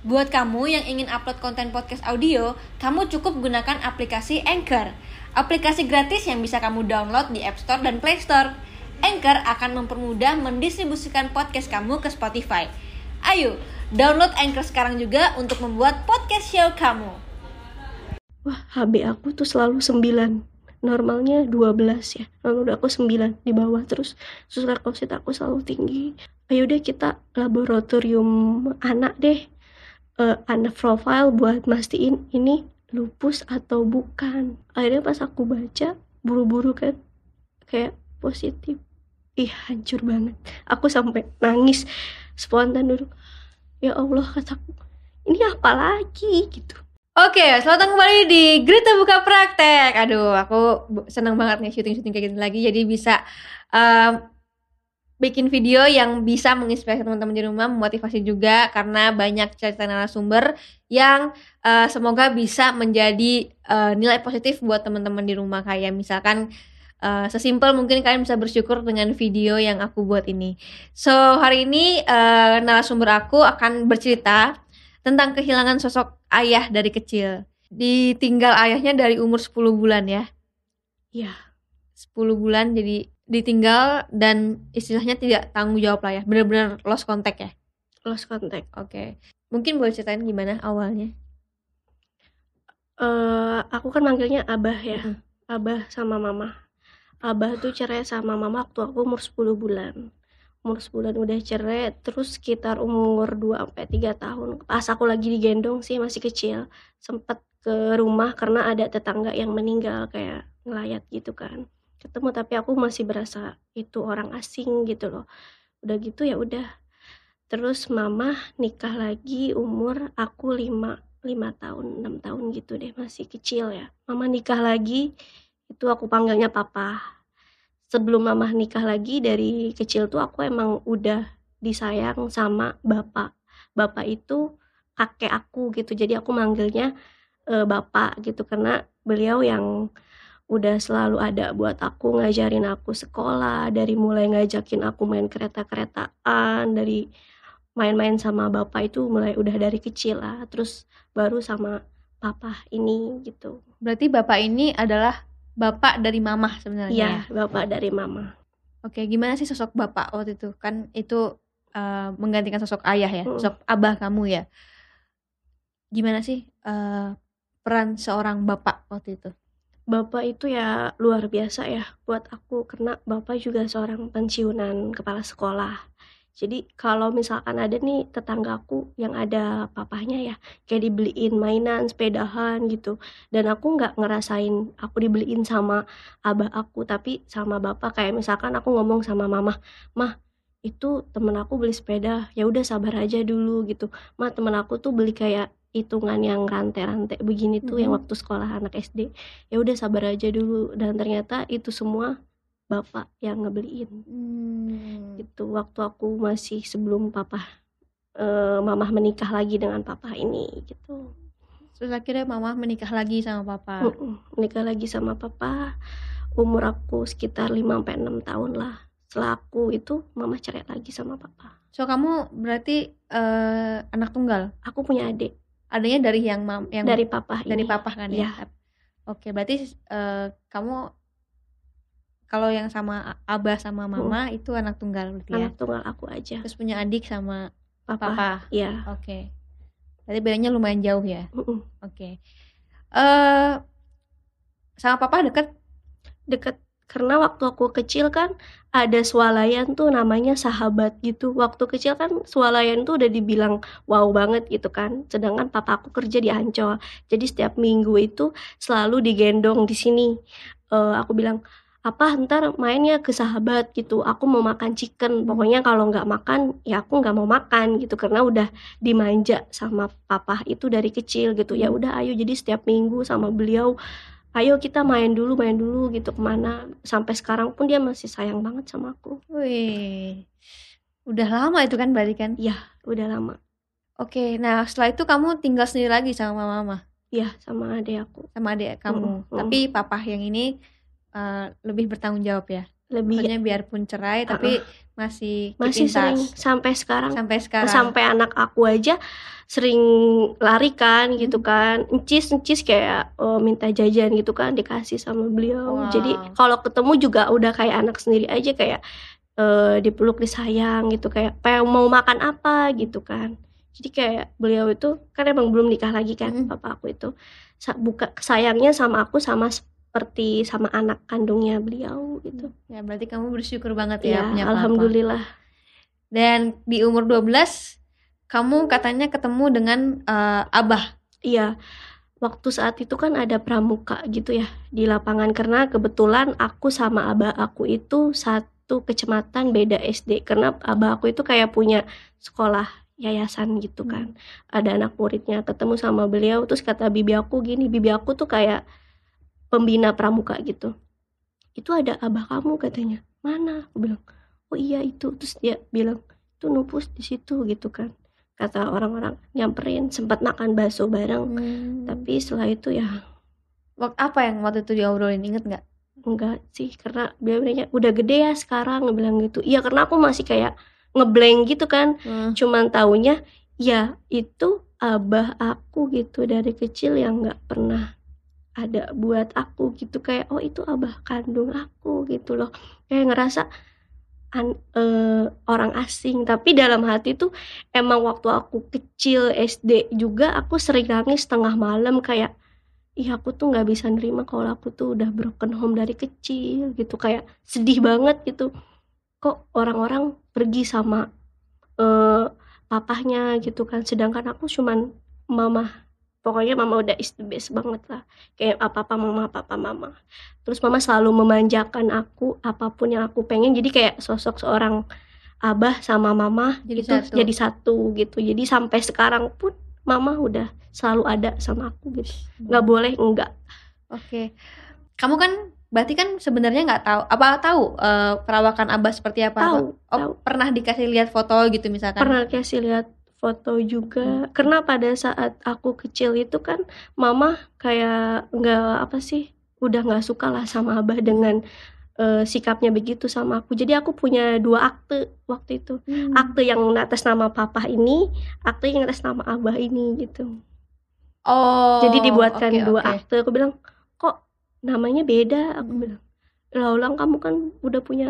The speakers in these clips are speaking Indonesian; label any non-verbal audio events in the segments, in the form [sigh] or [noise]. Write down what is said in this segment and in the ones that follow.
Buat kamu yang ingin upload konten podcast audio, kamu cukup gunakan aplikasi Anchor. Aplikasi gratis yang bisa kamu download di App Store dan Play Store. Anchor akan mempermudah mendistribusikan podcast kamu ke Spotify. Ayo, download Anchor sekarang juga untuk membuat podcast show kamu. Wah, HB aku tuh selalu 9. Normalnya 12 ya. Lalu udah aku 9 di bawah terus sus leukosit aku selalu tinggi. Ayo deh kita laboratorium anak deh uh, profile buat mastiin ini lupus atau bukan. Akhirnya pas aku baca buru-buru kan kayak positif. Ih hancur banget. Aku sampai nangis spontan dulu. Ya Allah kataku ini apa lagi? Gitu. Oke, selamat datang kembali di Grita Buka Praktek. Aduh, aku senang banget nih syuting-syuting kayak gini lagi. Jadi bisa um, bikin video yang bisa menginspirasi teman-teman di rumah, memotivasi juga karena banyak cerita narasumber yang uh, semoga bisa menjadi uh, nilai positif buat teman-teman di rumah kayak misalkan uh, sesimpel mungkin kalian bisa bersyukur dengan video yang aku buat ini. So, hari ini uh, narasumber aku akan bercerita tentang kehilangan sosok ayah dari kecil. Ditinggal ayahnya dari umur 10 bulan ya. Iya. 10 bulan jadi ditinggal dan istilahnya tidak tanggung jawab lah ya. Benar-benar lost contact ya? Lost contact. Oke. Okay. mungkin boleh ceritain gimana awalnya? Uh, aku kan manggilnya abah ya. Mm -hmm. abah sama mama. Abah tuh cerai sama mama waktu aku umur 10 bulan. Umur sebulan udah cerai terus sekitar umur 2 sampai 3 tahun. Pas aku lagi digendong sih masih kecil sempet ke rumah karena ada tetangga yang meninggal kayak ngelayat gitu kan ketemu tapi aku masih berasa itu orang asing gitu loh. Udah gitu ya udah. Terus mama nikah lagi umur aku lima lima tahun enam tahun gitu deh masih kecil ya. Mama nikah lagi itu aku panggilnya papa. Sebelum mama nikah lagi dari kecil tuh aku emang udah disayang sama bapak. Bapak itu kakek aku gitu jadi aku manggilnya e, bapak gitu karena beliau yang udah selalu ada buat aku ngajarin aku sekolah dari mulai ngajakin aku main kereta-keretaan dari main-main sama bapak itu mulai udah dari kecil lah terus baru sama papa ini gitu. Berarti bapak ini adalah bapak dari mama sebenarnya iya bapak dari mama. Oke gimana sih sosok bapak waktu itu? Kan itu uh, menggantikan sosok ayah ya hmm. sosok abah kamu ya. Gimana sih uh, peran seorang bapak waktu itu Bapak itu ya luar biasa ya buat aku karena bapak juga seorang pensiunan kepala sekolah. Jadi kalau misalkan ada nih tetanggaku yang ada papahnya ya kayak dibeliin mainan, sepedahan gitu. Dan aku nggak ngerasain aku dibeliin sama abah aku tapi sama bapak kayak misalkan aku ngomong sama mama, "Mah, itu temen aku beli sepeda, ya udah sabar aja dulu gitu. Mah, temen aku tuh beli kayak hitungan yang rantai-rantai begini tuh yang waktu sekolah anak SD ya udah sabar aja dulu. Dan ternyata itu semua bapak yang ngebeliin. Hmm. itu waktu aku masih sebelum papa uh, mama menikah lagi dengan papa ini gitu. Terus akhirnya mama menikah lagi sama papa? Uh -uh, menikah lagi sama papa. Umur aku sekitar 5 sampai enam tahun lah. Setelah aku itu mama cerai lagi sama papa. So kamu berarti uh, anak tunggal? Aku punya adik adanya dari yang mam yang dari papa dari ini. papa kan ya, ya. oke berarti uh, kamu kalau yang sama abah sama mama hmm. itu anak tunggal berarti anak ya? tunggal aku aja terus punya adik sama papa, papa. ya oke okay. berarti bedanya lumayan jauh ya uh -uh. oke okay. uh, sama papa deket deket karena waktu aku kecil kan ada swalayan tuh namanya sahabat gitu. Waktu kecil kan swalayan tuh udah dibilang wow banget gitu kan. Sedangkan papa aku kerja di Ancol. Jadi setiap minggu itu selalu digendong di sini. Uh, aku bilang apa ntar mainnya ke sahabat gitu. Aku mau makan chicken. Pokoknya kalau nggak makan ya aku nggak mau makan gitu. Karena udah dimanja sama papa itu dari kecil gitu. Ya udah ayo. Jadi setiap minggu sama beliau ayo kita main dulu main dulu gitu ke mana? Sampai sekarang pun dia masih sayang banget sama aku. Wih udah lama itu kan berarti kan? Ya udah lama. Oke nah setelah itu kamu tinggal sendiri lagi sama mama? Iya sama adik aku. Sama adik kamu. Mm -hmm. tapi papa yang ini uh, lebih bertanggung jawab ya? Lebih Maksudnya biarpun cerai tapi masih masih in sering sampai sekarang sampai sekarang. sampai anak aku aja sering lari kan gitu Hmm. kan encis encis kayak eh, minta jajan gitu kan dikasih sama beliau jadi Wow. kalau ketemu juga udah kayak anak sendiri aja kayak eh, dipeluk disayang gitu kayak "Pe, mau makan apa gitu kan jadi kayak beliau itu kan emang belum nikah lagi kan Mm. papa aku itu buka sayangnya sama aku sama seperti sama anak kandungnya beliau gitu Ya berarti kamu bersyukur banget ya, ya punya papa. alhamdulillah Dan di umur 12 kamu katanya ketemu dengan eh, abah. Iya, waktu saat itu kan ada pramuka gitu ya di lapangan karena kebetulan aku sama abah aku itu satu kecamatan beda SD karena abah aku itu kayak punya sekolah yayasan gitu kan. Ada anak muridnya ketemu sama beliau terus kata bibi aku gini, bibi aku tuh kayak pembina pramuka gitu. Itu ada abah kamu katanya. Mana? Aku bilang, "Oh iya itu." Terus dia bilang, "Itu nupus di situ." gitu kan. Kata orang-orang nyamperin sempat makan bakso bareng Hmm. tapi setelah itu ya Wak- apa yang waktu itu diobrolin inget nggak? enggak sih karena dia bilangnya udah gede ya sekarang bilang gitu iya karena aku masih kayak ngeblank gitu kan Hmm. cuman taunya ya itu abah aku gitu dari kecil yang nggak pernah ada buat aku gitu kayak oh itu abah kandung aku gitu loh. Kayak ngerasa an- eh, orang asing. Tapi dalam hati tuh emang waktu aku kecil SD juga aku sering nangis tengah malam kayak Ih aku tuh nggak bisa nerima kalau aku tuh udah broken home dari kecil gitu. Kayak sedih banget gitu. Kok orang-orang pergi sama eh papahnya gitu kan. Sedangkan aku cuman mama pokoknya mama udah is the best banget lah. Kayak apa apa mama apa apa mama. Terus mama selalu memanjakan aku apa pun yang aku pengen. Jadi kayak sosok seorang abah sama mama Jadi itu satu. jadi satu gitu. Jadi sampai sekarang pun mama udah selalu ada sama aku gitu. Nggak boleh enggak Oke. Kamu kan berarti kan sebenarnya nggak tahu. Apa tahu eh, perawakan abah seperti apa? tahu Oh, tahu. pernah dikasih lihat foto gitu misalkan. pernah kasih lihat foto juga karena pada saat aku kecil itu kan mama kayak nggak apa sih udah nggak suka lah sama abah dengan eh, sikapnya begitu sama aku jadi aku punya dua akte waktu itu Hmm. akte yang atas nama papa ini akte yang atas nama abah ini gitu Oh. jadi dibuatkan oke, dua oke. akte aku bilang kok namanya beda aku Hmm. bilang lah ulang kamu kan udah punya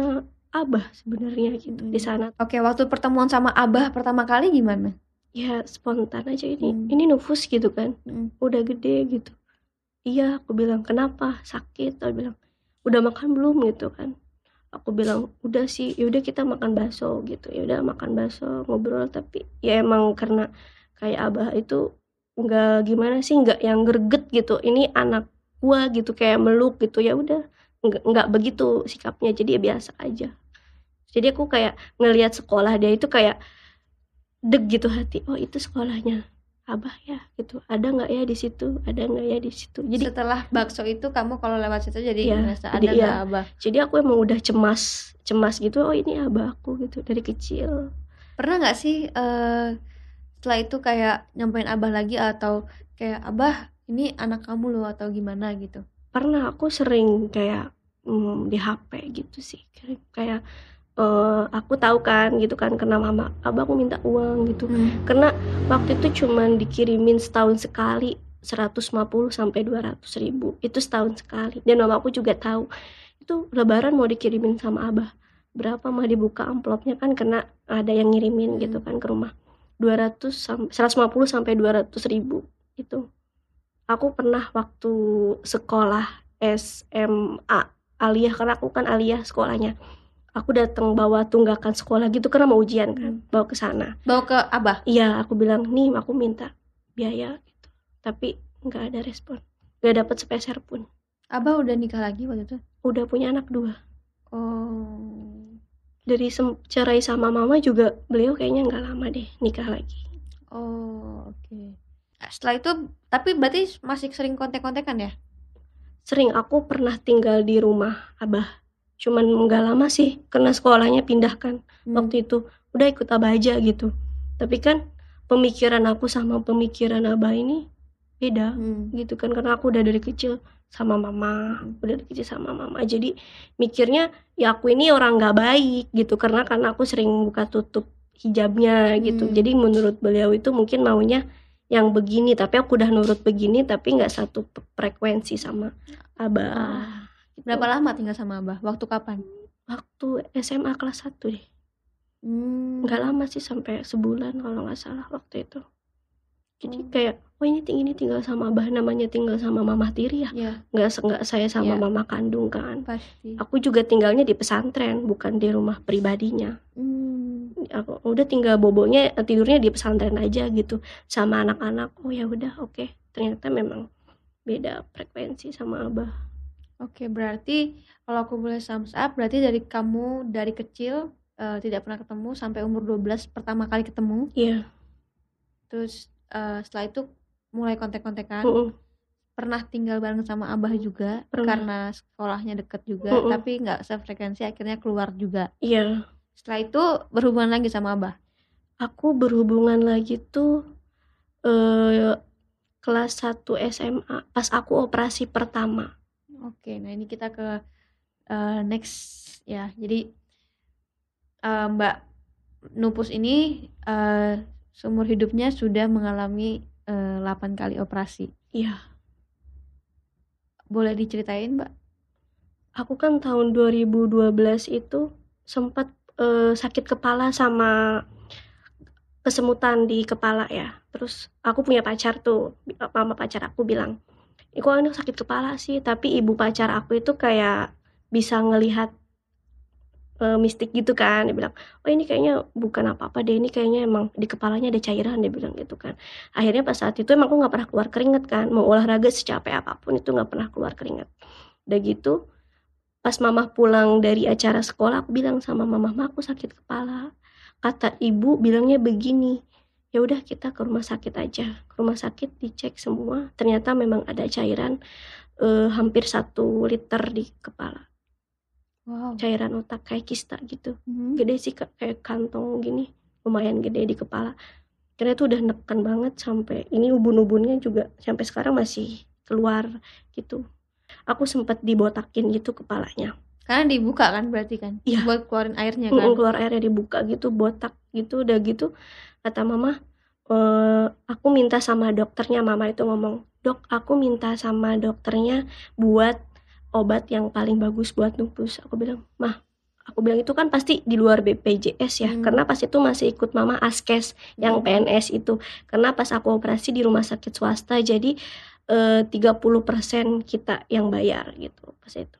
abah sebenarnya gitu di Hmm. sana. Oke, waktu pertemuan sama abah pertama kali gimana? ya spontan aja ini. Hmm. ini nufus gitu kan. Hmm. udah gede gitu. Iya aku bilang kenapa? Sakit. Aku bilang udah makan belum? Gitu kan. Aku bilang udah sih yaudah kita makan bakso. Gitu. Ya udah makan bakso ngobrol. Tapi ya emang karena kayak abah itu nggak gimana sih nggak yang greget gitu. Ini anak gua gitu. Kayak meluk gitu. Ya udah nggak begitu sikapnya. Jadi ya biasa aja jadi aku kayak ngelihat sekolah dia itu kayak deg gitu hati. Oh itu sekolahnya abah ya gitu. Ada nggak ya di situ? Ada nggak ya di situ? Jadi Setelah bakso itu kamu kalau lewat situ jadi ngerasa jadi ada nggak abah? jadi aku emang udah cemas cemas gitu. Oh ini abah aku gitu dari kecil. Pernah nggak sih eh setelah itu kayak nyampein abah lagi atau kayak abah ini anak kamu loh atau gimana gitu? pernah aku sering kayak mm, di HP gitu sih. Kayak, eh, aku tahu kan gitu kan karena mama abah aku minta uang gitu. Hmm. karena waktu itu cuman dikirimin setahun sekali 150 sampai 200 ribu. Itu setahun sekali. Dan mama aku juga tahu itu lebaran mau dikirimin sama abah. Berapa mah dibuka amplopnya? Kan karena ada yang ngirimin Hmm. gitu kan ke rumah. 200 sampai 150 sampai 200 ribu itu aku pernah waktu sekolah SMA aliyah karena aku kan aliyah sekolahnya aku datang bawa tunggakan sekolah gitu karena mau ujian kan Hmm. bawa ke sana Bawa ke abah. Iya, aku bilang nih aku minta biaya gitu. Tapi nggak ada respon. Nggak dapat sepeser pun. Abah udah nikah lagi waktu itu? Udah punya anak dua. Oh. Dari cerai sama mama juga beliau kayaknya nggak lama deh nikah lagi. Oh, oke. Setelah itu tapi berarti masih sering kontek-kontekan ya? Sering aku pernah tinggal di rumah abah. Cuman nggak lama sih karena sekolahnya pindahkan Hmm. waktu itu. Udah ikut abah aja gitu. Tapi kan pemikiran aku sama pemikiran abah ini beda. Hmm. gitu kan karena aku udah dari kecil sama mama udah dari kecil sama mama jadi mikirnya ya aku ini orang nggak baik gitu karena karena aku sering buka tutup hijabnya gitu Hmm. jadi menurut beliau itu mungkin maunya yang begini tapi aku udah nurut begini tapi nggak satu frekuensi sama abah Ah. Berapa lama tinggal sama Abah? Waktu kapan? waktu SMA kelas 1 deh Hmm. nggak lama sih sampai sebulan kalau nggak salah waktu itu jadi Oh. kayak oh ini ini tinggal sama abah namanya tinggal sama mama tiri ya Ya, nggak nggak saya sama Iya. mama kandung kan pasti. aku juga tinggalnya di pesantren bukan di rumah pribadinya Hmm. aku udah tinggal bobonya eh, tidurnya di pesantren aja gitu sama anak-anak oh ya udah oke ternyata memang beda frekuensi sama abah Oke, berarti kalau aku boleh thumbs up, berarti dari kamu dari kecil eh, tidak pernah ketemu sampai umur 12 pertama kali ketemu. iya Terus eh, setelah itu mulai kontek-kontekan. Mm-mm. Pernah tinggal bareng sama Abah juga Pernah. karena sekolahnya deket juga, Mm-mm. tapi nggak sefrekuensi akhirnya keluar juga. iya Setelah itu berhubungan lagi sama Abah. aku berhubungan lagi tuh eh kelas 1 SMA pas aku operasi pertama Oke, nah ini kita ke eh, next ya. Jadi eh, Mbak Nupus ini eh, seumur hidupnya sudah mengalami eh, 8 kali operasi. iya Boleh diceritain, Mbak? aku kan tahun 2012 itu sempat eh, sakit kepala sama kesemutan di kepala ya. Terus aku punya pacar tuh, mama pacar aku bilang, "Ih, kok ini sakit kepala sih?" Tapi ibu pacar aku itu kayak bisa ngelihat eh, mistik gitu kan. Dia bilang, "Oh, ini kayaknya bukan apa-apa deh, ini kayaknya emang di kepalanya ada cairan." Dia bilang gitu kan. Akhirnya pas saat itu emang aku nggak pernah keluar keringet kan. Mau olahraga secapek apa pun itu nggak pernah keluar keringet. Udah gitu, pas mama pulang dari acara sekolah, aku bilang sama mama, "Ma, aku sakit kepala." Kata ibu bilangnya begini, ya udah kita ke rumah sakit aja. Ke rumah sakit dicek semua, ternyata memang ada cairan eh, hampir satu liter di kepala. Wow. Cairan otak kayak kista gitu. Mhm. Gede sih kayak kantong gini, lumayan gede di kepala. Karena itu udah neken banget sampai ini ubun-ubunnya juga sampai sekarang masih keluar gitu. Aku sempet dibotakin gitu kepalanya. Karena dibuka kan berarti kan? Iya. Buat keluarin airnya kan? keluar airnya dibuka gitu botak gitu udah gitu kata mama eh aku minta sama dokternya. Mama itu ngomong dok aku minta sama dokternya buat obat yang paling bagus buat lupus aku bilang mah aku bilang itu kan pasti di luar BPJS ya Hmm. karena pas itu masih ikut mama askes yang Mhm. PNS itu. Karena pas aku operasi di rumah sakit swasta jadi eh, 30% kita yang bayar gitu pas itu.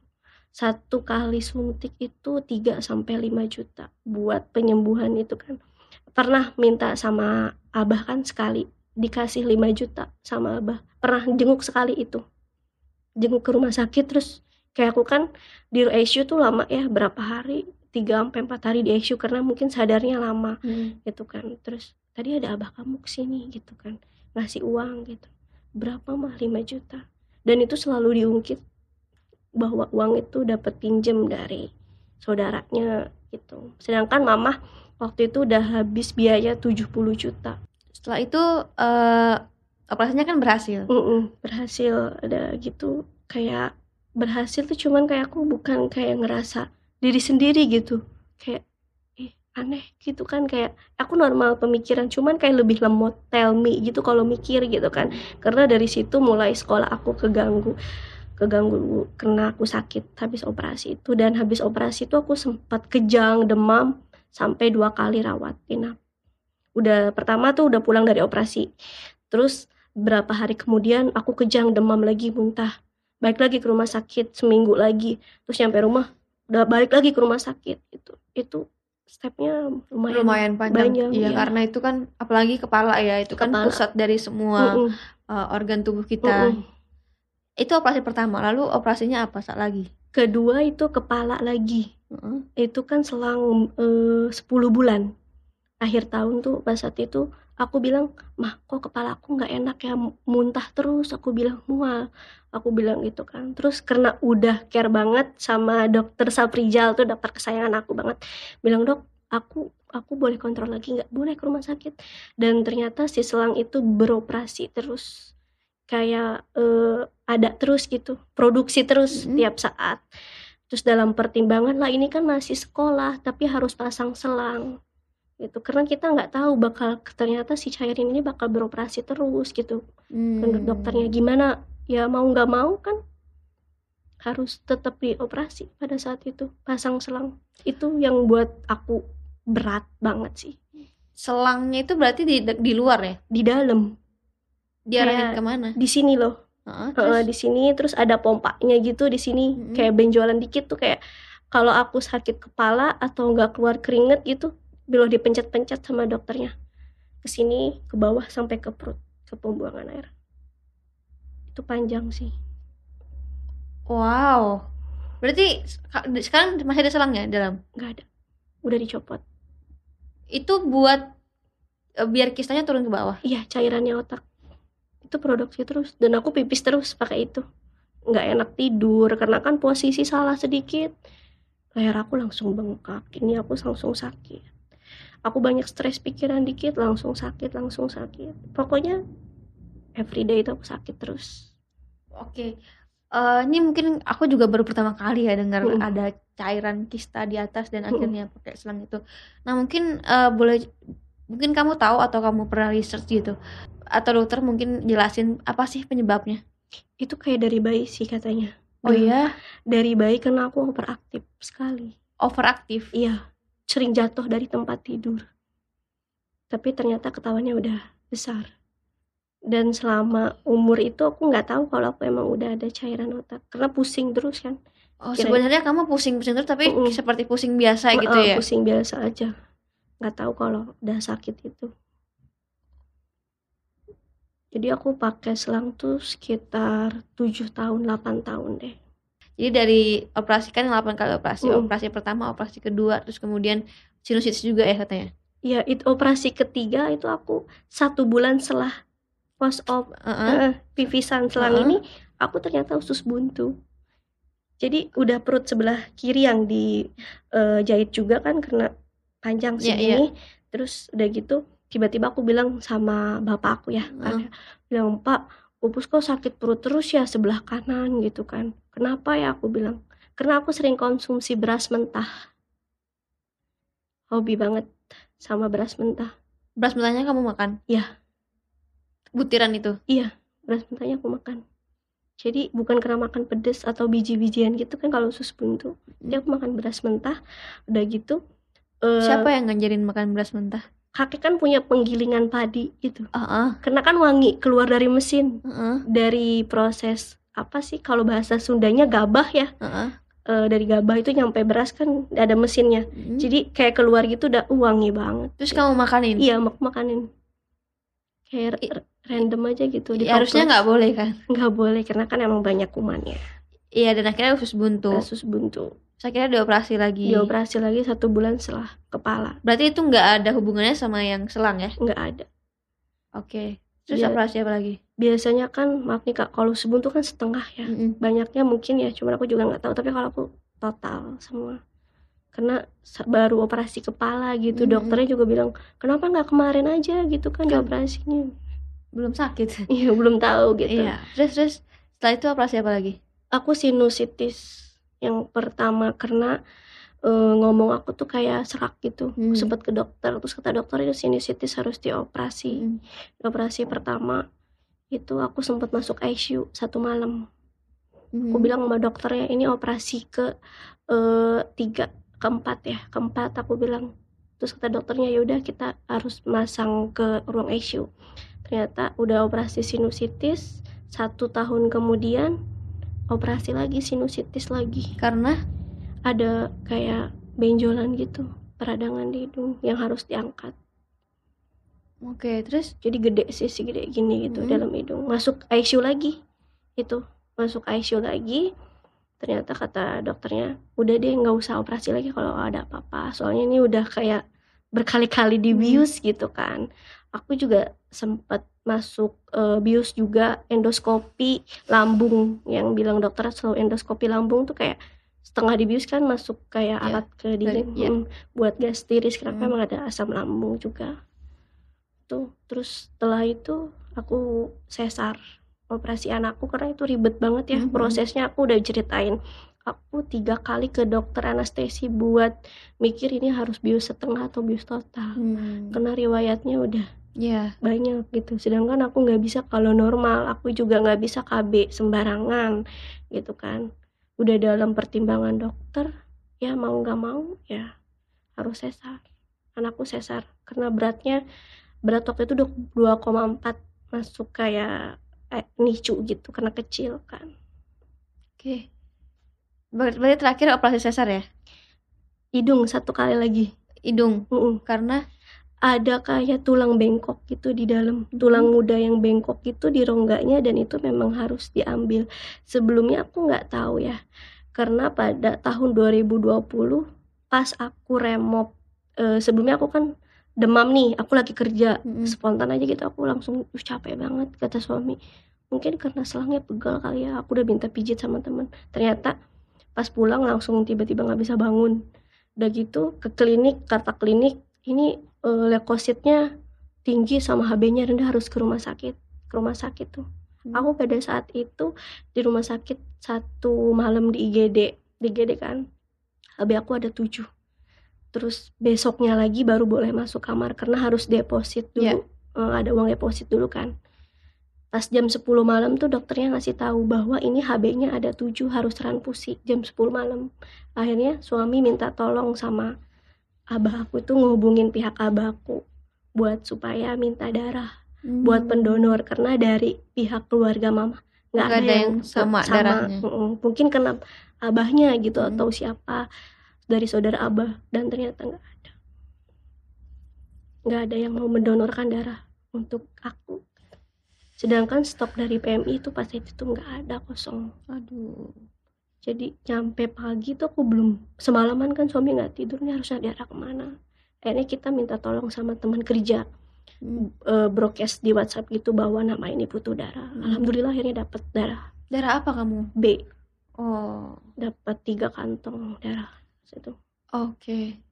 Satu kali suntik itu 3 sampai 5 juta buat penyembuhan itu kan pernah minta sama abah kan sekali dikasih 5 juta sama abah. Pernah jenguk sekali itu. Jenguk ke rumah sakit terus kayak aku kan di ICU tuh lama ya berapa hari? 3 sampai 4 hari di ICU karena mungkin sadarnya lama Mhm. gitu kan. Terus tadi ada abah kamu ke sini gitu kan. Ngasih uang gitu. Berapa mah? 5 juta. Dan itu selalu diungkit bahwa uang itu dapat pinjem dari saudaranya gitu. Sedangkan mama waktu itu udah habis biaya 70 juta. Setelah itu eh operasinya kan berhasil. Mm-mm, berhasil. Ada gitu kayak berhasil tuh cuman kayak aku bukan kayak ngerasa diri sendiri gitu. Kayak ih aneh gitu kan. Kayak aku normal pemikiran cuman kayak lebih lemot tell me gitu kalau mikir gitu kan. Karena dari situ mulai sekolah aku keganggu keganggu karena aku sakit habis operasi itu. Dan habis operasi itu aku sempat kejang demam sampai dua kali rawat inap udah pertama tuh udah pulang dari operasi terus berapa hari kemudian aku kejang demam lagi muntah balik lagi ke rumah sakit seminggu lagi terus nyampe rumah udah balik lagi ke rumah sakit itu itu stepnya lumayan Lumayan panjang. banyak, Iya, iya. karena itu kan apalagi kepala ya, itu kan Kepala. pusat dari semua Mm-mm, eh, organ tubuh kita. mm-mm. Itu operasi pertama, lalu operasinya apa saat lagi? kedua itu kepala lagi Heeh. itu kan selang eh, 10 bulan. Akhir tahun tuh pas saat itu aku bilang mah kok kepala aku nggak enak ya? Muntah terus. Aku bilang mual aku bilang gitu kan. Terus karena udah care banget sama dokter Saprijal tuh dokter kesayangan aku banget bilang dok aku aku boleh kontrol lagi nggak? Boleh ke rumah sakit. Dan ternyata si selang itu beroperasi terus. Kayak eh, ada terus gitu produksi terus Mhm. tiap saat terus dalam pertimbangan lah ini kan masih sekolah tapi harus pasang selang. Gitu. Karena kita nggak tahu bakal ternyata si cairin ini bakal beroperasi terus gitu. Menurut Hmm. dokternya gimana? Ya mau nggak mau kan harus tetap dioperasi pada saat itu pasang selang. Itu yang buat aku berat banget sih. Selangnya itu berarti di di luar ya? di dalam. Diarahin Kayak ke mana? di sini loh Heeh, terus? di sini terus ada pompanya gitu di sini Mm-mm. kayak benjolan dikit tuh kayak kalau aku sakit kepala atau nggak keluar keringet gitu bilo dipencet-pencet sama dokternya ke sini ke bawah sampai ke perut ke pembuangan air itu panjang sih Wow. Berarti seka- sekarang masih ada selangnya dalam? nggak ada udah dicopot Itu buat eh, biar kistanya turun ke bawah. iya cairannya otak itu produksi terus. Dan aku pipis terus pakai itu. Nggak enak tidur karena kan posisi salah sedikit. Leher aku langsung bengkak. Ini aku langsung sakit. Aku banyak stres pikiran dikit langsung sakit langsung sakit. Pokoknya everyday itu aku sakit terus. Oke. Eh, ini mungkin aku juga baru pertama kali ya dengar Mm-mm. ada cairan kista di atas dan akhirnya pakai selang itu. Nah, mungkin eh, boleh mungkin kamu tahu atau kamu pernah research gitu. Atau dokter mungkin jelasin apa sih penyebabnya? itu kayak dari bayi sih katanya Oh Dan iya, dari bayi karena aku overaktif sekali overaktif. iya sering jatuh dari tempat tidur tapi ternyata ketahuannya udah besar dan selama umur itu aku nggak tahu kalau aku emang udah ada cairan otak karena pusing terus kan Oh, Kira- sebenarnya kamu pusing-pusing terus tapi Mm-mm. seperti pusing biasa gitu Heeh, ya. pusing biasa aja nggak tahu kalau udah sakit itu jadi aku pakai selang tuh sekitar 7 tahun 8 tahun deh Jadi dari operasi kan 8 kali operasi. Mm-mm. Operasi pertama, operasi kedua, terus kemudian sinusitis juga ya katanya. ya itu operasi ketiga itu aku satu bulan setelah post op Heeh. eh, pipisan selang Heeh. ini aku ternyata usus buntu jadi udah perut sebelah kiri yang dijahit juga kan karena panjang Iya, segini terus udah gitu tiba-tiba aku bilang sama bapak aku ya Heeh. ada bilang pak pupus kok sakit perut terus ya sebelah kanan gitu kan. Kenapa ya? Aku bilang. Karena aku sering konsumsi beras mentah. Hobi banget sama beras mentah. Beras mentahnya kamu makan? Iya. Butiran itu. beras mentahnya aku makan. Jadi bukan karena makan pedes atau biji-bijian gitu kan kalau usus buntu. Jadi aku makan beras mentah. Udah gitu eh, Siapa yang ngajarin makan beras mentah? kakek kan punya penggilingan padi gitu Heeh. karena kan wangi keluar dari mesin Heeh. dari proses apa sih kalau bahasa Sundanya gabah ya Heeh. Eh, dari gabah itu nyampe beras kan ada mesinnya Mm. jadi kayak keluar gitu udah uh, wangi banget Terus kamu makanin? iya mak makanin kayak I- random aja gitu di Ya, harusnya nggak boleh kan? nggak boleh karena kan emang banyak kumannya Iya dan akhirnya usus buntu. kasus buntu Terus akhirnya dioperasi lagi. dioperasi lagi satu bulan setelah kepala Berarti itu nggak ada hubungannya sama yang selang ya? nggak ada Oke. Terus Iya. operasi apa lagi? biasanya kan maaf nih kak kalau sebuntu kan setengah ya Mm-mm. banyaknya mungkin ya cuman aku juga nggak tahu tapi kalau aku total semua karena baru operasi kepala gitu Mm-mm. dokternya juga bilang kenapa nggak kemarin aja gitu kan Kan- dioperasinya Belum sakit. [laughs] iya belum tahu gitu Iya. Terus terus setelah itu operasi apa lagi? aku sinusitis yang pertama karena eh, ngomong aku tuh kayak serak gitu Hmm. sempat ke dokter terus kata dokter itu sinusitis harus dioperasi Mm. operasi pertama itu aku sempat masuk ICU satu malam Mm. aku bilang sama dokternya ini operasi ke eh, tiga keempat ya keempat aku bilang terus kata dokternya yaudah kita harus masang ke ruang ICU ternyata udah operasi sinusitis satu tahun kemudian operasi lagi sinusitis lagi. Karena? Ada kayak benjolan gitu peradangan di hidung yang harus diangkat. Oke, terus? Jadi gede sih segede gini gitu Hmm. dalam hidung. Masuk ICU lagi itu. Masuk ICU lagi ternyata kata dokternya udah deh nggak usah operasi lagi kalau ada apa-apa. Soalnya ini udah kayak berkali-kali dibius gitu kan. Aku juga sempat masuk eh, bius juga endoskopi lambung yang bilang dokter selalu endoskopi lambung tuh kayak setengah dibius kan masuk kayak Iya, alat ke dinding iya. Mm, buat gas tiris karena Hmm. memang ada asam lambung juga tuh terus setelah itu aku sesar operasi anakku karena itu ribet banget ya Mhm. prosesnya aku udah ceritain aku tiga kali ke dokter anestesi buat mikir ini harus bius setengah atau bius total Hmm. karena riwayatnya udah Iya. banyak gitu sedangkan aku nggak bisa kalau normal aku juga nggak bisa KB sembarangan gitu kan udah dalam pertimbangan dokter ya mau nggak mau ya harus sesar anakku sesar karena beratnya berat waktu itu 2,4 masuk kayak eh, nicu gitu karena kecil kan Oke. Ber- Berarti terakhir operasi sesar ya? hidung satu kali lagi Hidung. Mm-mm. Karena ada kayak tulang bengkok gitu di dalam. Tulang muda yang bengkok itu di rongganya dan itu memang harus diambil. Sebelumnya aku nggak tahu ya. Karena pada tahun 2020 pas aku remop eh, sebelumnya aku kan demam nih aku lagi kerja. Mm-mm. spontan aja gitu aku langsung "Ih, capek banget kata suami. Mungkin karena selangnya pegal kali ya aku udah minta pijit sama teman. Ternyata pas pulang langsung tiba-tiba nggak bisa bangun. Udah gitu ke klinik kata klinik ini eh, leukositnya tinggi sama HB-nya rendah harus ke rumah sakit. Ke rumah sakit tuh. Hmm. aku pada saat itu di rumah sakit satu malam di IGD di IGD kan. HB aku ada tujuh. Terus besoknya lagi baru boleh masuk kamar karena harus deposit dulu. Eh, ada uang deposit dulu kan. Pas jam 10 malam tuh dokternya ngasih tahu bahwa ini HB-nya ada 7 harus transfusi jam 10 malam. Akhirnya suami minta tolong sama abah aku tuh ngehubungin pihak abah aku buat supaya minta darah buat Hmm. pendonor karena dari pihak keluarga mama nggak ada, yang, sama darahnya. Mm-mm. mungkin kena abahnya gitu Hmm. atau siapa dari saudara abah dan ternyata nggak ada nggak ada yang mau mendonorkan darah untuk aku sedangkan stok dari PMI itu pas itu nggak ada kosong Aduh. Jadi nyampe pagi tuh aku belum semalaman kan suami nggak tidur nih harusnya darah ke mana akhirnya kita minta tolong sama teman kerja Hmm. eh, broadcast di WhatsApp gitu bahwa nama ini butuh darah Hmm. alhamdulillah akhirnya dapat darah Darah apa kamu? B Oh. dapat tiga kantong darah situ Oke.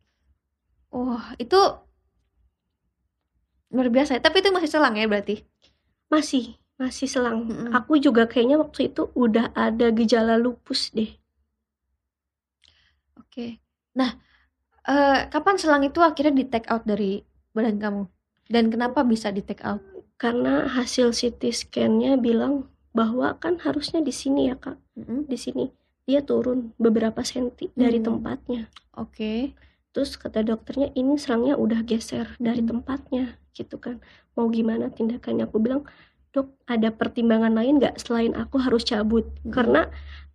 Wah, itu luar biasa. ya. Tapi itu masih selang ya berarti? masih masih selang Mm-mm. aku juga kayaknya waktu itu udah ada gejala lupus deh Oke. Nah, eh, kapan selang itu akhirnya di take out dari badan kamu? Dan kenapa bisa di take out? karena hasil CT scan-nya bilang bahwa kan harusnya di sini ya kak Mm-mm. di sini dia turun beberapa senti dari Hmm. tempatnya Oke. terus kata dokternya ini serangnya udah geser dari Hmm. tempatnya gitu kan mau gimana tindakannya aku bilang dok ada pertimbangan lain nggak selain aku harus cabut? Hmm. karena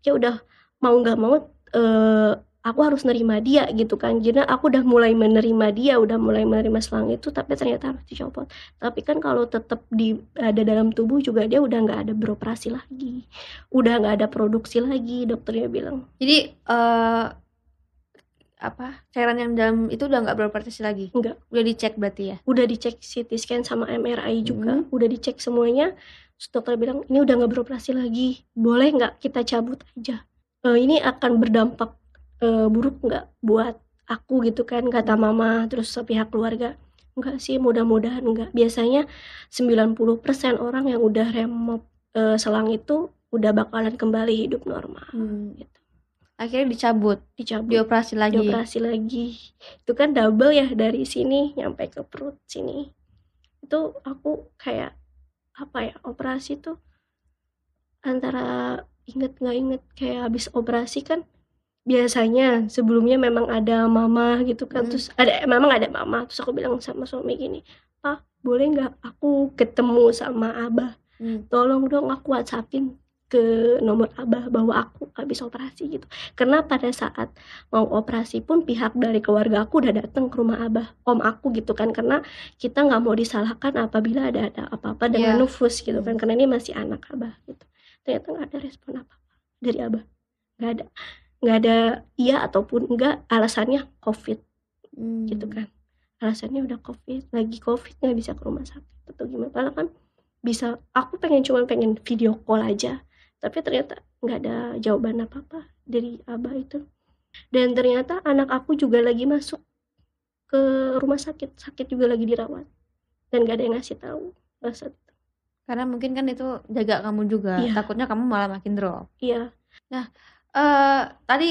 ya udah mau nggak mau eh, aku harus nerima dia gitu kan. Jadi aku udah mulai menerima dia udah mulai menerima selang itu tapi ternyata harus dicopot. Tapi kan kalau tetap di ada dalam tubuh juga dia udah nggak ada beroperasi lagi. Udah nggak ada produksi lagi dokternya bilang. Jadi eh apa? Cairan yang dalam itu udah nggak beroperasi lagi? Nggak. Udah dicek berarti ya? udah dicek CT scan sama MRI juga Hmm. udah dicek semuanya Terus dokter bilang ini udah nggak beroperasi lagi boleh nggak kita cabut aja Eh, ini akan berdampak eh, buruk nggak buat aku gitu kan kata mama terus pihak keluarga enggak sih mudah-mudahan enggak biasanya 90% orang yang udah remop eh, selang itu udah bakalan kembali hidup normal Hmm. gitu. Akhirnya dicabut, dicabut. Dioperasi lagi. dioperasi lagi. Itu kan double ya dari sini nyampe ke perut sini. Itu aku kayak apa ya operasi tuh antara inget nggak inget kayak habis operasi kan biasanya sebelumnya memang ada mama gitu kan. Mm. terus ada memang ada mama. Terus aku bilang sama suami gini pak boleh nggak aku ketemu sama abah? Hmm. tolong dong aku whatsappin ke nomor abah bahwa aku habis operasi gitu. Karena pada saat mau operasi pun pihak dari keluarga aku udah datang ke rumah abah om aku gitu kan. Karena kita nggak mau disalahkan apabila ada ada apa-apa dengan Iya. nufus gitu kan. Hmm. karena ini masih anak abah gitu. Ternyata nggak ada respon apa apa dari abah. Nggak ada nggak ada iya ataupun enggak alasannya covid Hmm. gitu kan. Alasannya udah covid lagi covid nggak bisa ke rumah sakit atau gimana. Padahal kan bisa aku pengen cuma pengen video call aja tapi ternyata nggak ada jawaban apa apa dari abah itu dan ternyata anak aku juga lagi masuk ke rumah sakit sakit juga lagi dirawat dan gak ada yang ngasih tahu saat itu Karena mungkin kan itu jaga kamu juga, Iya. takutnya kamu malah makin drop. Iya. Eee, tadi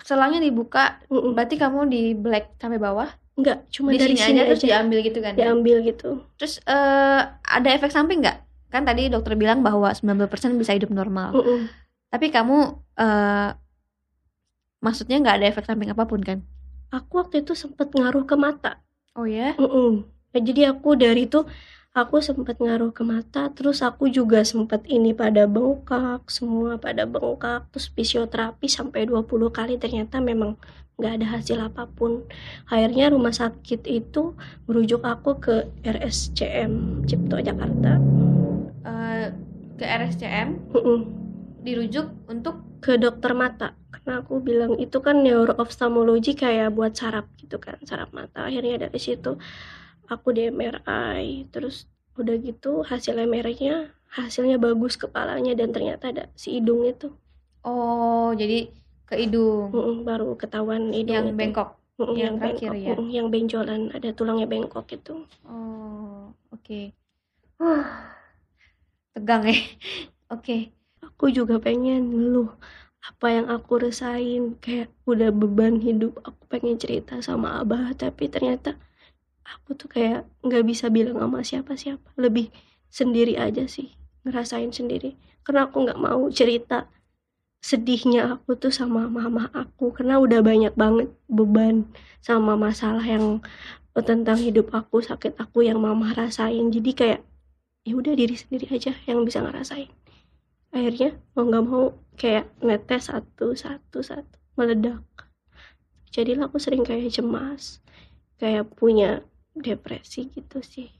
selangnya dibuka, Mhm. berarti kamu di black sampai bawah? Enggak, cuma Di dari sini sini aja terus aja diambil gitu kan ya? diambil gitu. Terus, eee, ada efek samping nggak? Kan tadi dokter bilang bahwa 90% bisa hidup normal. Mhm. Tapi kamu, eee maksudnya nggak ada efek samping apa pun kan? Aku waktu itu sempet ngaruh ke mata. Oh ya? Mhm. Nah, jadi aku dari itu, aku sempet ngaruh ke mata, terus aku juga sempet ini pada bengkak, semua pada bengkak, terus fisioterapi sampai 20 kali ternyata memang nggak ada hasil apa pun. Akhirnya rumah sakit itu merujuk aku ke RSCM Cipto Jakarta. Eee, ke RSCM dirujuk untuk Ke dokter mata. Karena aku bilang itu kan neurooftalmologi kayak buat saraf gitu kan, saraf mata. Akhirnya dari situ aku di MRI, terus udah gitu hasil MRI-nya, hasilnya bagus kepalanya dan ternyata ada si hidung itu. oh jadi ke hidung Mhm, baru ketahuan hidung yang itu. bengkok? Yang yang terakhir bengkok, ya? yang benjolan, ada tulangnya bengkok itu. Oh, oke. Huh, tegang ya. [laughs] Oke. Aku juga pengen ngeluh apa yang aku rasain, kayak udah beban hidup, aku pengen cerita sama Abah, tapi ternyata aku tuh kayak nggak bisa bilang sama siapa-siapa, lebih sendiri aja sih, ngerasain sendiri. Karena aku nggak mau cerita sedihnya aku tuh sama mama aku, karena udah banyak banget beban sama masalah yang tentang hidup aku, sakit aku yang mama rasain. Jadi kayak ya udah diri sendiri aja yang bisa ngerasain. Akhirnya mau nggak mau kayak netes satu satu satu meledak. Jadilah aku sering kayak cemas, kayak punya depresi gitu sih.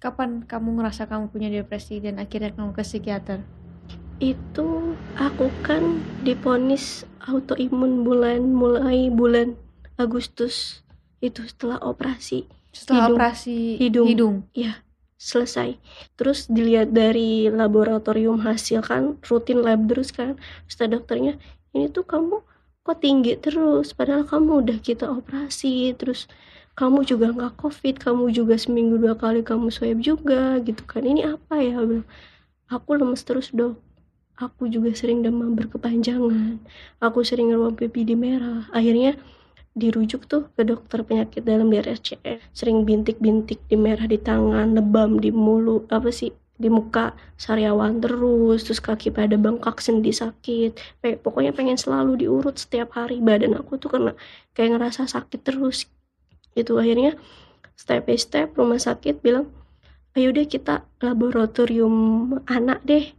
Kapan kamu ngerasa kamu punya depresi dan akhirnya kamu ke psikiater? Itu aku kan diponis autoimun bulan mulai bulan Agustus itu setelah operasi Setelah Hidung. operasi Hidung. hidung. Selesai. Terus dilihat dari laboratorium hasil kan rutin lab terus kan. Kata dokternya, ini tuh kamu kok tinggi terus? Padahal kamu udah kita operasi terus kamu juga nggak covid kamu juga seminggu dua kali kamu swab juga gitu kan. Ini apa ya? Aku lemes terus dok. Aku juga sering demam berkepanjangan. Aku sering ruam pipi di merah. Akhirnya dirujuk tuh ke dokter penyakit dalam di RSCM sering bintik-bintik di merah di tangan lebam di mulut apa sih di muka sariawan terus terus kaki pada bengkak sendi sakit. Pe- pokoknya pengen selalu diurut setiap hari. Badan aku tuh kena kayak ngerasa sakit terus. Itu akhirnya step by step rumah sakit bilang ayo deh kita laboratorium anak deh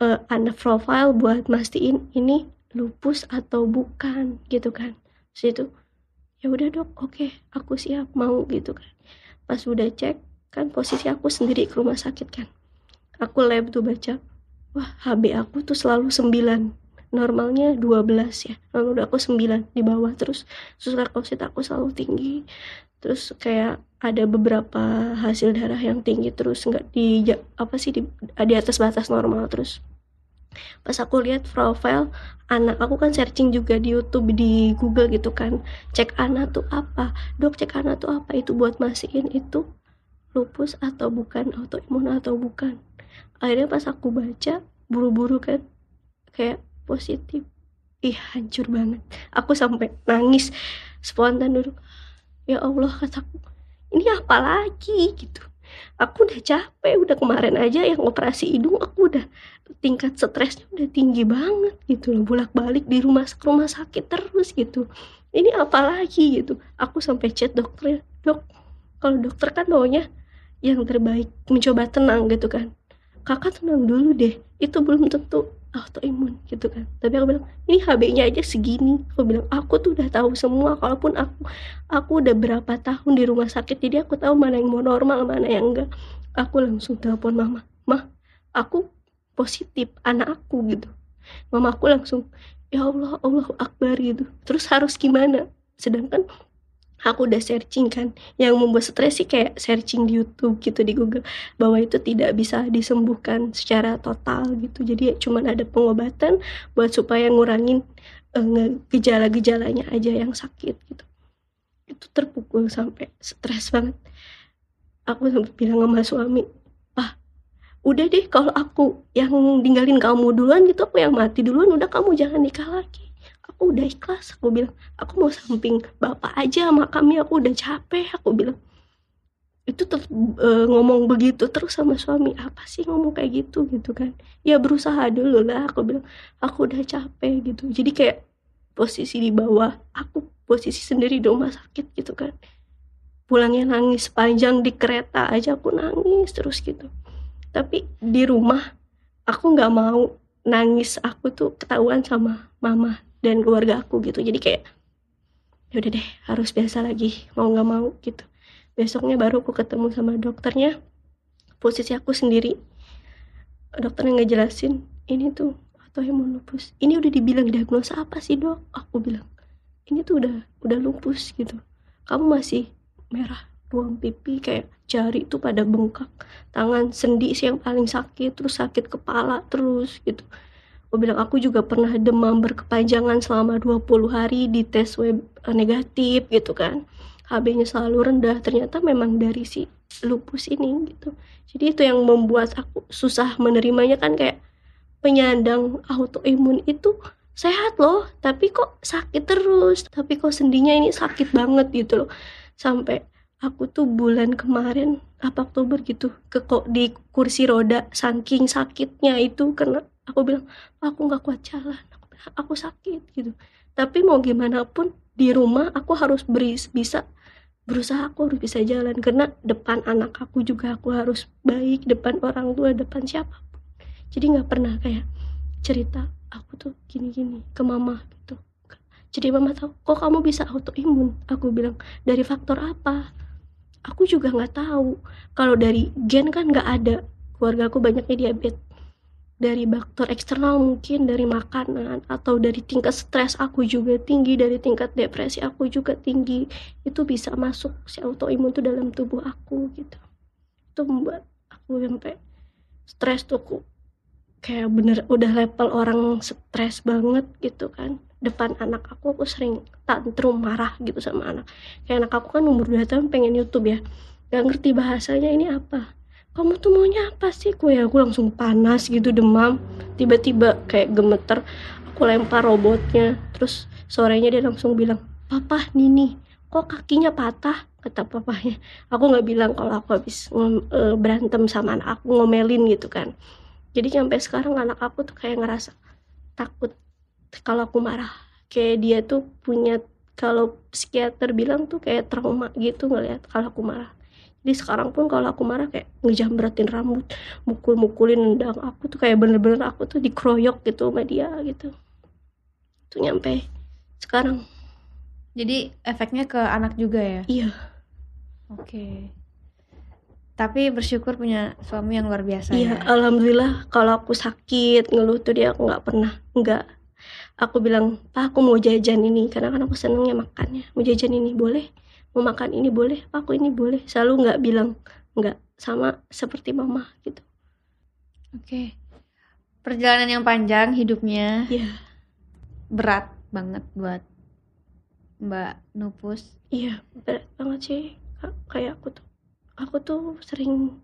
Eh, anak profile buat mastiin ini lupus atau bukan gitu kan. Terus itu ya udah dok oke aku siap mau gitu kan. Pas udah cek kan posisi aku sendiri ke rumah sakit kan. Aku lab tuh baca wah HB aku tuh selalu 9 normalnya 12 ya. Lalu udah aku 9 di bawah terus sus leukosit aku selalu tinggi. Terus kayak ada beberapa hasil darah yang tinggi terus nggak di apa sih di, di atas batas normal terus pas aku lihat profile anak aku kan searching juga di YouTube di Google gitu kan. Cek anak tuh apa? Dok cek anak tuh apa? Itu buat mastiin itu lupus atau bukan? Autoimun atau bukan? Akhirnya pas aku baca buru-buru kan kayak positif. Ih hancur banget. Aku sampai nangis. Spontan dulu ya Allah kataku ini apa lagi? Gitu aku udah capek udah kemarin aja yang operasi hidung aku udah tingkat stresnya udah tinggi banget gitu loh bolak balik di rumah rumah sakit terus gitu. Ini apa lagi gitu? Aku sampai chat dokternya dok kalau dokter kan maunya yang terbaik mencoba tenang gitu kan kakak tenang dulu deh itu belum tentu autoimun gitu kan. Tapi aku bilang ini HB-nya aja segini. Aku bilang aku tuh udah tahu semua kalaupun aku aku udah berapa tahun di rumah sakit jadi aku tahu mana yang mau normal mana yang enggak. Aku langsung telepon mama mah aku positif anak aku gitu. Mama aku langsung ya Allah Allahu Akbar gitu. Terus harus gimana? Sedangkan aku udah searching kan. Yang membuat stres sih kayak searching di YouTube gitu di Google. Bahwa itu tidak bisa disembuhkan secara total gitu. Jadi ya cuman ada pengobatan buat supaya ngurangin nge- gejala-gejalanya aja yang sakit gitu. Itu terpukul sampai stres banget. Aku sampai bilang sama suami udah deh kalau aku yang ninggalin kamu duluan gitu aku yang mati duluan udah kamu jangan nikah lagi aku udah ikhlas aku bilang aku mau samping bapak aja sama kami aku udah capek aku bilang. Itu tetap e, ngomong begitu terus sama suami apa sih ngomong kayak gitu? Gitu kan. Ya berusaha dulu lah aku bilang. Aku udah capek gitu. Jadi kayak posisi di bawah aku posisi sendiri di rumah sakit gitu kan. Pulangnya nangis panjang di kereta aja aku nangis terus gitu. Tapi di rumah aku nggak mau nangis aku tuh ketahuan sama mama dan keluarga aku gitu. Jadi kayak ya udah deh harus biasa lagi mau nggak mau gitu. Besoknya baru aku ketemu sama dokternya. Posisi aku sendiri dokternya nggak jelasin ini tuh atau yang lupus ini udah dibilang diagnosa apa sih dok? Aku bilang ini tuh udah udah lupus gitu. Kamu masih merah ruang pipi kayak jari itu pada bengkak tangan sendi sih yang paling sakit terus sakit kepala terus gitu aku bilang aku juga pernah demam berkepanjangan selama 20 hari di tes web eh, negatif gitu kan. HB-nya selalu rendah. Ternyata memang dari si lupus ini gitu. Jadi itu yang membuat aku susah menerimanya kan kayak penyandang autoimun itu sehat loh tapi kok sakit terus. Tapi kok sendinya ini sakit banget gitu loh. Sampai aku tuh bulan kemarin apa Oktober gitu ke kok di kursi roda saking sakitnya itu karena aku bilang aku nggak kuat jalan aku, aku sakit gitu. Tapi mau gimana pun di rumah aku harus beri, bisa berusaha aku harus bisa jalan. Karena depan anak aku juga aku harus baik depan orang tua depan siapa pun. Jadi nggak pernah kayak cerita aku tuh gini-gini ke mama gitu. Jadi mama tahu kok kamu bisa autoimun? Aku bilang dari faktor apa? Aku juga nggak tahu. Kalau dari gen kan nggak ada. Keluarga aku banyaknya diabetes dari faktor eksternal mungkin dari makanan atau dari tingkat stres aku juga tinggi dari tingkat depresi aku juga tinggi itu bisa masuk si autoimun tuh dalam tubuh aku gitu. Itu membuat aku sampai stres tuh aku kayak bener udah level orang stres banget gitu kan. Depan anak aku aku sering tantrum marah gitu sama anak. Kayak anak aku kan umur 2 tahun pengen YouTube ya. Gak ngerti bahasanya ini apa kamu tuh maunya apa sih? Ya aku langsung panas gitu demam. Tiba-tiba kayak gemeter aku lempar robotnya. Terus sorenya dia langsung bilang papa Nini kok kakinya patah? Kata papanya. Aku nggak bilang kalau aku habis e, berantem sama anak aku ngomelin gitu kan. Jadi sampai sekarang anak aku tuh kayak ngerasa takut kalau aku marah. Kayak dia tuh punya kalau psikiater bilang tuh kayak trauma gitu ngeliat kalau aku marah jadi sekarang pun kalau aku marah kayak ngejambretin rambut mukul-mukulin nendang aku tuh kayak bener-bener aku tuh dikeroyok gitu sama dia gitu. Tuh nyampe sekarang. Jadi efeknya ke anak juga ya? Iya. Oke. Okay. tapi bersyukur punya suami yang luar biasa iya ya? alhamdulillah kalau aku sakit ngeluh tuh dia aku nggak pernah nggak. Aku bilang pak aku mau jajan ini karena kan aku senengnya makannya. Mau jajan ini boleh mau makan ini boleh aku ini boleh. Selalu nggak bilang nggak sama seperti mama gitu. Oke. Okay. perjalanan yang panjang hidupnya. Yeah. berat banget buat mbak Nupus. Iya berat banget sih kayak aku tuh aku tuh sering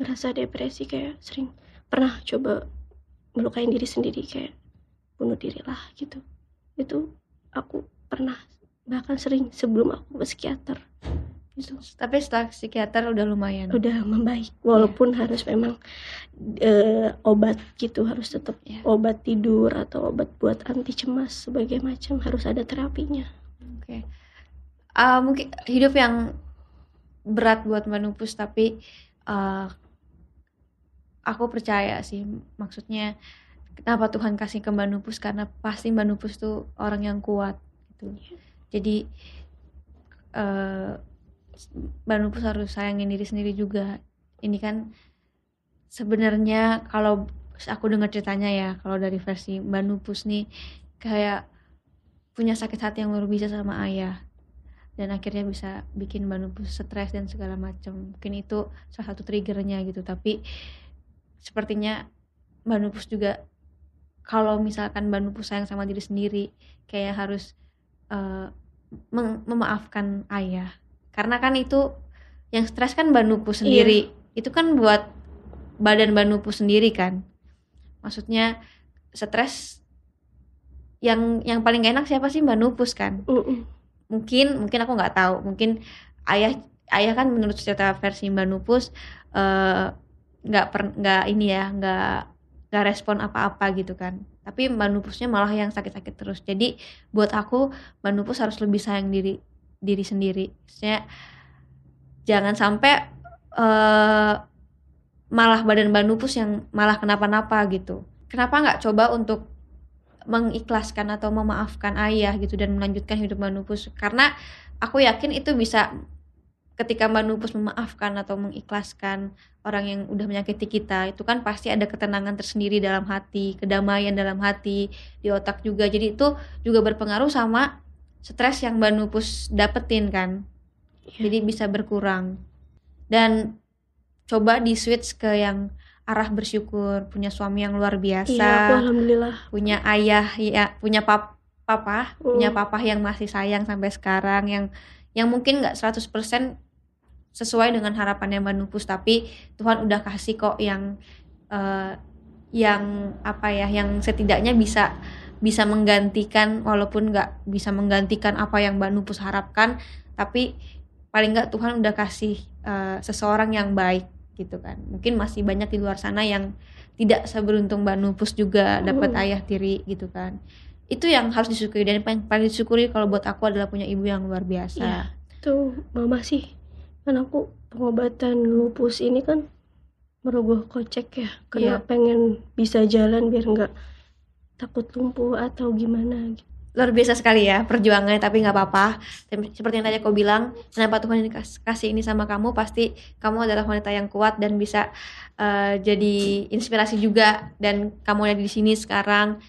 merasa depresi kayak sering pernah coba melukain diri sendiri kayak bunuh diri lah gitu. Itu aku pernah bahkan sering sebelum aku ke psikiater gitu. tapi setelah psikiater udah lumayan udah membaik walaupun yeah. harus memang e, obat gitu harus tetap yeah. obat tidur atau obat buat anti cemas sebagai macam harus ada terapinya oke okay. uh, mungkin hidup yang berat buat manupus tapi uh, aku percaya sih maksudnya kenapa Tuhan kasih ke Mbak Nupus karena pasti Mbak Nupus tuh orang yang kuat gitu jadi uh, Mbak Nupus harus sayangin diri sendiri juga. Ini kan sebenarnya kalau aku dengar ceritanya ya kalau dari versi Mbak Nupus nih kayak punya sakit hati yang luar biasa sama ayah. Dan akhirnya bisa bikin Mbak Nupus stres dan segala macam. Mungkin itu salah satu triggernya gitu. Tapi sepertinya Mbak Nupus juga kalau misalkan Mbak sayang sama diri sendiri kayak harus uh, memaafkan ayah karena kan itu yang stres kan Mbak sendiri yeah. itu kan buat badan Mbak Nupus sendiri kan. Maksudnya stres yang yang paling gak enak siapa sih Mbak Nupus kan? Mm-mm. Mungkin mungkin aku nggak tahu. Mungkin ayah ayah kan menurut cerita versi Mbak Nupus eh, nggak per nggak ini ya nggak nggak respon apa-apa gitu kan. Tapi Mbak Nupusnya malah yang sakit-sakit terus. Jadi buat aku Mbak Nupus harus lebih sayang diri diri sendiri. Maksudnya jangan sampai eh, malah badan Mbak Nupus yang malah kenapa-napa gitu. Kenapa nggak coba untuk mengikhlaskan atau memaafkan ayah gitu dan melanjutkan hidup Mbak Nupus? Karena aku yakin itu bisa ketika Mbak Nupus memaafkan atau mengikhlaskan orang yang udah menyakiti kita, itu kan pasti ada ketenangan tersendiri dalam hati, kedamaian dalam hati, di otak juga. Jadi itu juga berpengaruh sama stres yang Mbak Nupus dapetin kan. Iya. Jadi bisa berkurang. Dan coba di switch ke yang arah bersyukur, punya suami yang luar biasa, Iya, aku alhamdulillah. punya ayah ya, punya pap papa, punya Mm. papa yang masih sayang sampai sekarang yang yang mungkin nggak 100% sesuai dengan harapannya Mbak Nupus tapi Tuhan udah kasih kok yang eh, yang apa ya yang setidaknya bisa bisa menggantikan walaupun nggak bisa menggantikan apa yang Mbak Nupus harapkan tapi paling nggak Tuhan udah kasih eh, seseorang yang baik gitu kan mungkin masih banyak di luar sana yang tidak seberuntung Mbak Nupus juga dapat Mm. ayah tiri gitu kan itu yang harus disyukuri dan yang paling disyukuri kalau buat aku adalah punya ibu yang luar biasa Iya. Tuh, mama sih. Kan aku pengobatan lupus ini kan merogoh kocek ya. Karena Iya. pengen bisa jalan biar nggak takut lumpuh atau gimana gitu. luar biasa sekali ya perjuangannya tapi nggak apa-apa seperti yang tadi aku bilang kenapa Tuhan ini kas- kasih ini sama kamu pasti kamu adalah wanita yang kuat dan bisa eh, jadi inspirasi juga dan kamu ada di sini sekarang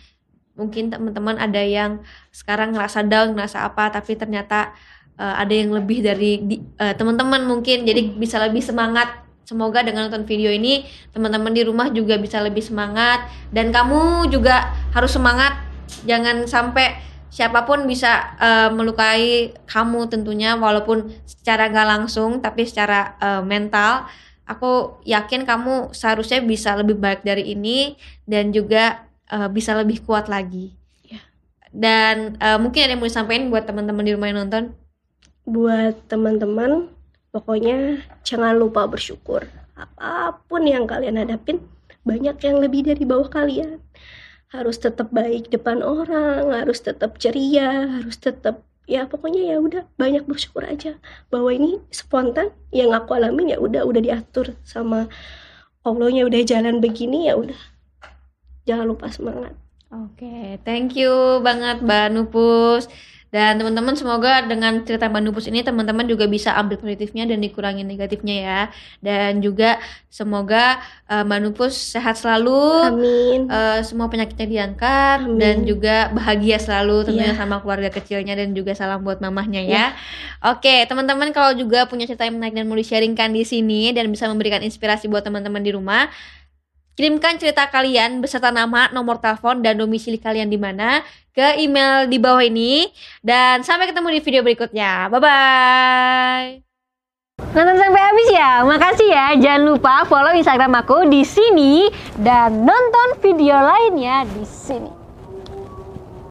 mungkin teman-teman ada yang sekarang ngerasa down ngerasa apa tapi ternyata eh, ada yang lebih dari eh, teman-teman mungkin. Jadi bisa lebih semangat. Semoga dengan nonton video ini teman-teman di rumah juga bisa lebih semangat. Dan kamu juga harus semangat. Jangan sampai siapa pun bisa eh, melukai kamu tentunya walaupun secara nggak langsung tapi secara eh, mental. Aku yakin kamu seharusnya bisa lebih baik dari ini dan juga eh, bisa lebih kuat lagi. Ya. dan eh, mungkin ada yang mau disampaikan buat teman-teman di rumah yang nonton Buat teman-teman, pokoknya jangan lupa bersyukur. Apa pun yang kalian hadapin, banyak yang lebih dari bawah kalian. Harus tetap baik depan orang, harus tetap ceria, harus tetap ya pokoknya ya udah banyak bersyukur aja bahwa ini spontan yang aku alamin ya udah udah diatur sama Allahnya udah jalan begini ya udah jangan lupa semangat Oke, thank you banget Mbak Nupus. Dan teman-teman semoga dengan cerita Mbak Nupus ini teman-teman juga bisa ambil positifnya dan dikurangi negatifnya ya. Dan juga semoga eh, Mbak Nupus sehat selalu, amin eh, semua penyakitnya diangkat Amin. dan juga bahagia selalu tentunya Iya. sama keluarga kecilnya dan juga salam buat mamahnya ya. Oke, teman-teman kalau juga punya cerita yang menarik dan mau di-sharingkan di sini dan bisa memberikan inspirasi buat teman-teman di rumah, kirimkan cerita kalian beserta nama, nomor telepon dan domisili kalian di mana ke email di bawah ini dan sampai ketemu di video berikutnya. Bye bye. Nonton sampai habis ya. Makasih ya. Jangan lupa follow Instagram aku di sini dan nonton video lainnya di sini.